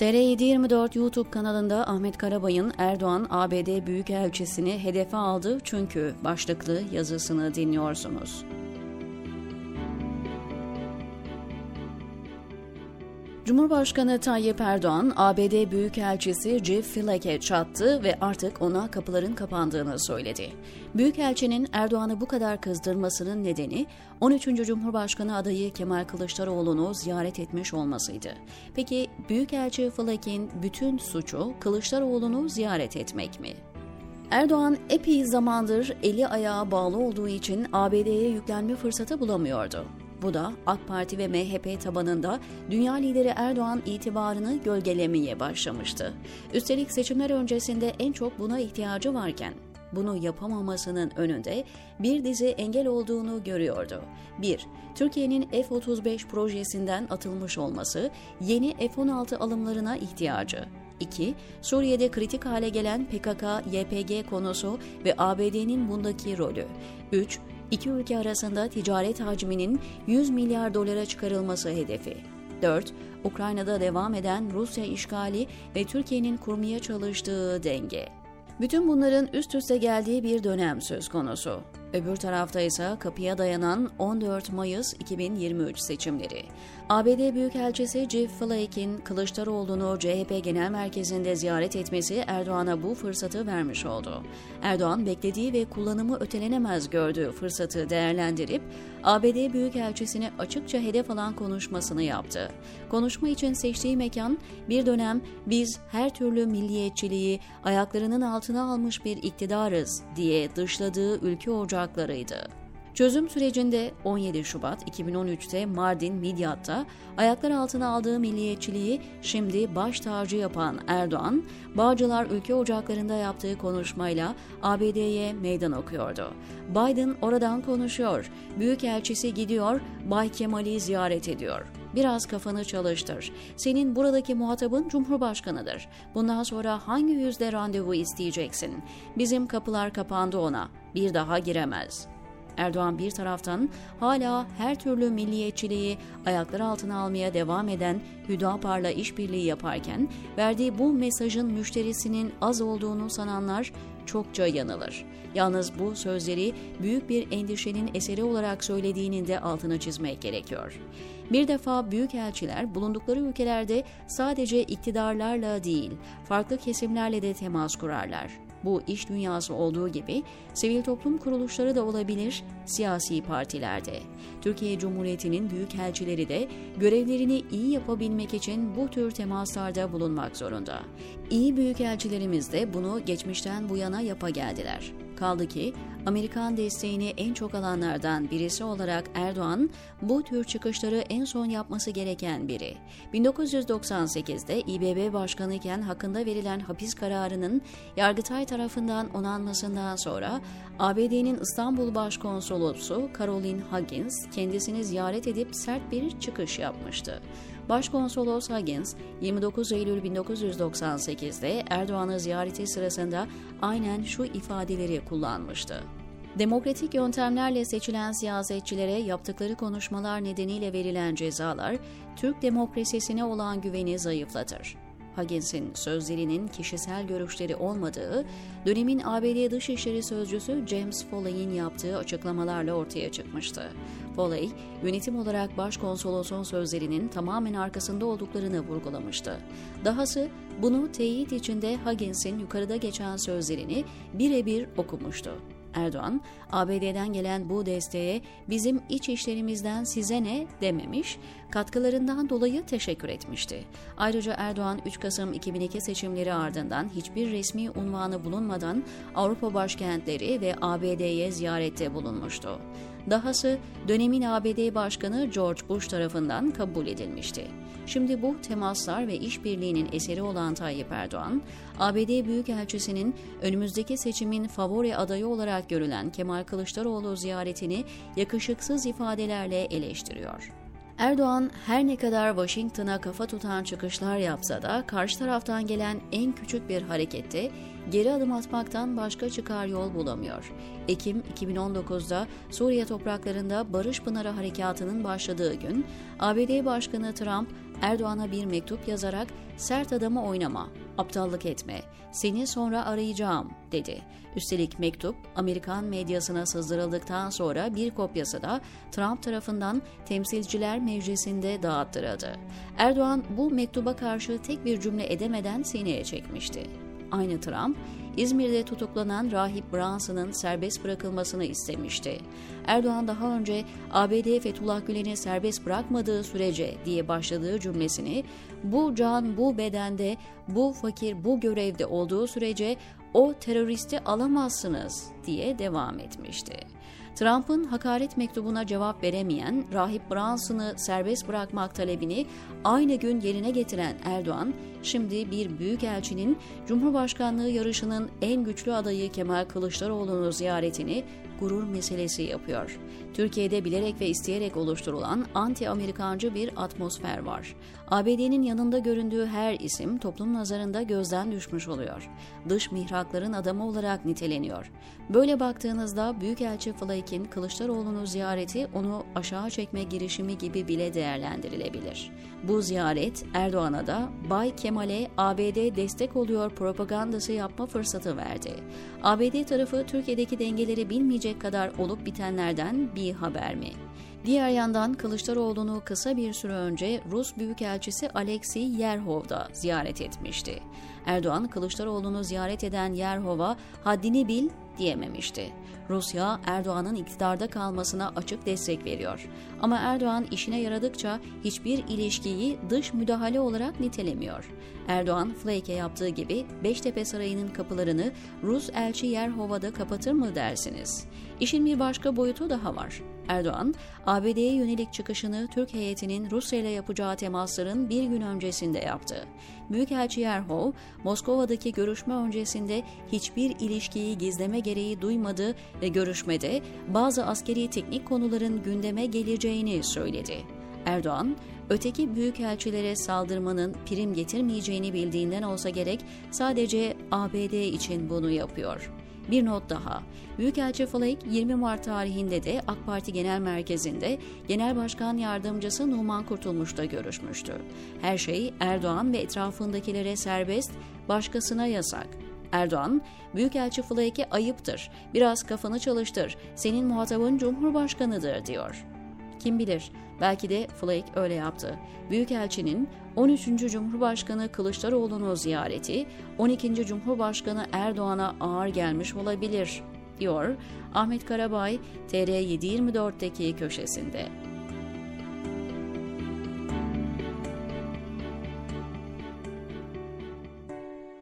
TR724 YouTube kanalında Ahmet Karabay'ın Erdoğan ABD Büyükelçisini hedefe aldı çünkü başlıklı yazısını dinliyorsunuz. Cumhurbaşkanı Tayyip Erdoğan, ABD Büyükelçisi Jeff Flake'e çattı ve artık ona kapıların kapandığını söyledi. Büyükelçinin Erdoğan'ı bu kadar kızdırmasının nedeni 13. Cumhurbaşkanı adayı Kemal Kılıçdaroğlu'nu ziyaret etmiş olmasıydı. Peki Büyükelçi Flake'in bütün suçu Kılıçdaroğlu'nu ziyaret etmek mi? Erdoğan epey zamandır eli ayağı bağlı olduğu için ABD'ye yüklenme fırsatı bulamıyordu. Bu da AK Parti ve MHP tabanında dünya lideri Erdoğan itibarını gölgelemeye başlamıştı. Üstelik seçimler öncesinde en çok buna ihtiyacı varken bunu yapamamasının önünde bir dizi engel olduğunu görüyordu. 1. Türkiye'nin F-35 projesinden atılmış olması, yeni F-16 alımlarına ihtiyacı. 2. Suriye'de kritik hale gelen PKK-YPG konusu ve ABD'nin bundaki rolü. 3 iki ülke arasında ticaret hacminin 100 milyar dolara çıkarılması hedefi. 4. Ukrayna'da devam eden Rusya işgali ve Türkiye'nin kurmaya çalıştığı denge. Bütün bunların üst üste geldiği bir dönem söz konusu. Öbür tarafta ise kapıya dayanan 14 Mayıs 2023 seçimleri. ABD Büyükelçisi Jeff Flake'in Kılıçdaroğlu'nu CHP Genel Merkezi'nde ziyaret etmesi Erdoğan'a bu fırsatı vermiş oldu. Erdoğan beklediği ve kullanımı ötelenemez gördüğü fırsatı değerlendirip ABD Büyükelçisini açıkça hedef alan konuşmasını yaptı. Konuşma için seçtiği mekan bir dönem biz her türlü milliyetçiliği ayaklarının altına almış bir iktidarız diye dışladığı ülke ocaklarıydı. Çözüm sürecinde 17 Şubat 2013'te Mardin Midyat'ta ayaklar altına aldığı milliyetçiliği şimdi baş tacı yapan Erdoğan, Bağcılar Ülke Ocakları'nda yaptığı konuşmayla ABD'ye meydan okuyordu. Biden oradan konuşuyor, Büyükelçisi gidiyor, Bay Kemal'i ziyaret ediyor. Biraz kafanı çalıştır. Senin buradaki muhatabın Cumhurbaşkanıdır. Bundan sonra hangi yüzde randevu isteyeceksin? Bizim kapılar kapandı ona. Bir daha giremez.'' Erdoğan bir taraftan hala her türlü milliyetçiliği ayaklar altına almaya devam eden Hüdapar'la işbirliği yaparken verdiği bu mesajın müşterisinin az olduğunu sananlar çokça yanılır. Yalnız bu sözleri büyük bir endişenin eseri olarak söylediğinin de altını çizmek gerekiyor. Bir defa büyük elçiler bulundukları ülkelerde sadece iktidarlarla değil, farklı kesimlerle de temas kurarlar. Bu iş dünyası olduğu gibi sivil toplum kuruluşları da olabilir siyasi partilerde. Türkiye Cumhuriyeti'nin büyükelçileri de görevlerini iyi yapabilmek için bu tür temaslarda bulunmak zorunda. İyi büyükelçilerimiz de bunu geçmişten bu yana yapa geldiler. Kaldı ki Amerikan desteğini en çok alanlardan birisi olarak Erdoğan bu tür çıkışları en son yapması gereken biri. 1998'de İBB Başkanı iken hakkında verilen hapis kararının Yargıtay tarafından onanmasından sonra ABD'nin İstanbul Başkonsolosu Caroline Huggins kendisini ziyaret edip sert bir çıkış yapmıştı. Başkonsolos Huggins 29 Eylül 1998'de Erdoğan'ı ziyareti sırasında aynen şu ifadeleri kullanmıştı. Demokratik yöntemlerle seçilen siyasetçilere yaptıkları konuşmalar nedeniyle verilen cezalar Türk demokrasisine olan güveni zayıflatır. Huggins'in sözlerinin kişisel görüşleri olmadığı, dönemin ABD Dışişleri Sözcüsü James Foley'in yaptığı açıklamalarla ortaya çıkmıştı. Foley, yönetim olarak başkonsolosun sözlerinin tamamen arkasında olduklarını vurgulamıştı. Dahası bunu teyit içinde Huggins'in yukarıda geçen sözlerini birebir okumuştu. Erdoğan, ABD'den gelen bu desteğe bizim iç işlerimizden size ne dememiş, katkılarından dolayı teşekkür etmişti. Ayrıca Erdoğan 3 Kasım 2002 seçimleri ardından hiçbir resmi unvanı bulunmadan Avrupa başkentleri ve ABD'ye ziyarette bulunmuştu. Dahası dönemin ABD Başkanı George Bush tarafından kabul edilmişti. Şimdi bu temaslar ve işbirliğinin eseri olan Tayyip Erdoğan, ABD Büyükelçisi'nin önümüzdeki seçimin favori adayı olarak görülen Kemal Kılıçdaroğlu ziyaretini yakışıksız ifadelerle eleştiriyor. Erdoğan her ne kadar Washington'a kafa tutan çıkışlar yapsa da karşı taraftan gelen en küçük bir harekette geri adım atmaktan başka çıkar yol bulamıyor. Ekim 2019'da Suriye topraklarında Barış Pınarı Harekatı'nın başladığı gün ABD Başkanı Trump Erdoğan'a bir mektup yazarak sert adamı oynama, aptallık etme, seni sonra arayacağım dedi. Üstelik mektup Amerikan medyasına sızdırıldıktan sonra bir kopyası da Trump tarafından Temsilciler Meclisi'nde dağıttırıldı. Erdoğan bu mektuba karşı tek bir cümle edemeden sineye çekmişti. Aynı Trump, İzmir'de tutuklanan rahip Branson'ın serbest bırakılmasını istemişti. Erdoğan daha önce ABD Fethullah Gülen'i serbest bırakmadığı sürece diye başladığı cümlesini bu can bu bedende bu fakir bu görevde olduğu sürece o teröristi alamazsınız diye devam etmişti. Trump'ın hakaret mektubuna cevap veremeyen Rahip Branson'ı serbest bırakmak talebini aynı gün yerine getiren Erdoğan, şimdi bir büyükelçinin Cumhurbaşkanlığı yarışının en güçlü adayı Kemal Kılıçdaroğlu'nu ziyaretini gurur meselesi yapıyor. Türkiye'de bilerek ve isteyerek oluşturulan anti-Amerikancı bir atmosfer var. ABD'nin yanında göründüğü her isim toplum nazarında gözden düşmüş oluyor. Dış mihrakların adamı olarak niteleniyor. Böyle baktığınızda Büyükelçi Flake'in Kılıçdaroğlu'nu ziyareti onu aşağı çekme girişimi gibi bile değerlendirilebilir. Bu ziyaret Erdoğan'a da Bay Kemal'e ABD destek oluyor propagandası yapma fırsatı verdi. ABD tarafı Türkiye'deki dengeleri bilmeyecek kadar olup bitenlerden bir haber mi? Diğer yandan Kılıçdaroğlu'nu kısa bir süre önce Rus Büyükelçisi Alexey Yerhov da ziyaret etmişti. Erdoğan Kılıçdaroğlu'nu ziyaret eden Yerhov'a haddini bil diyememişti. Rusya Erdoğan'ın iktidarda kalmasına açık destek veriyor. Ama Erdoğan işine yaradıkça hiçbir ilişkiyi dış müdahale olarak nitelemiyor. Erdoğan Flake'e yaptığı gibi Beştepe Sarayı'nın kapılarını Rus elçi Yerhova'da kapatır mı dersiniz? İşin bir başka boyutu daha var. Erdoğan, ABD'ye yönelik çıkışını Türk heyetinin Rusya ile yapacağı temasların bir gün öncesinde yaptı. Büyükelçi Yerhov, Moskova'daki görüşme öncesinde hiçbir ilişkiyi gizleme gereği duymadı ve görüşmede bazı askeri teknik konuların gündeme geleceğini söyledi. Erdoğan, öteki büyükelçilere saldırmanın prim getirmeyeceğini bildiğinden olsa gerek sadece ABD için bunu yapıyor. Bir not daha. Büyükelçi Flake 20 Mart tarihinde de AK Parti Genel Merkezi'nde Genel Başkan Yardımcısı Numan Kurtulmuş'ta görüşmüştü. Her şey Erdoğan ve etrafındakilere serbest, başkasına yasak. Erdoğan, Büyükelçi Flake'e ayıptır, biraz kafanı çalıştır, senin muhatabın Cumhurbaşkanıdır diyor. Kim bilir, belki de Flake öyle yaptı. Büyükelçinin 13. Cumhurbaşkanı Kılıçdaroğlu'nu ziyareti 12. Cumhurbaşkanı Erdoğan'a ağır gelmiş olabilir, diyor Ahmet Karabay TR724'deki köşesinde.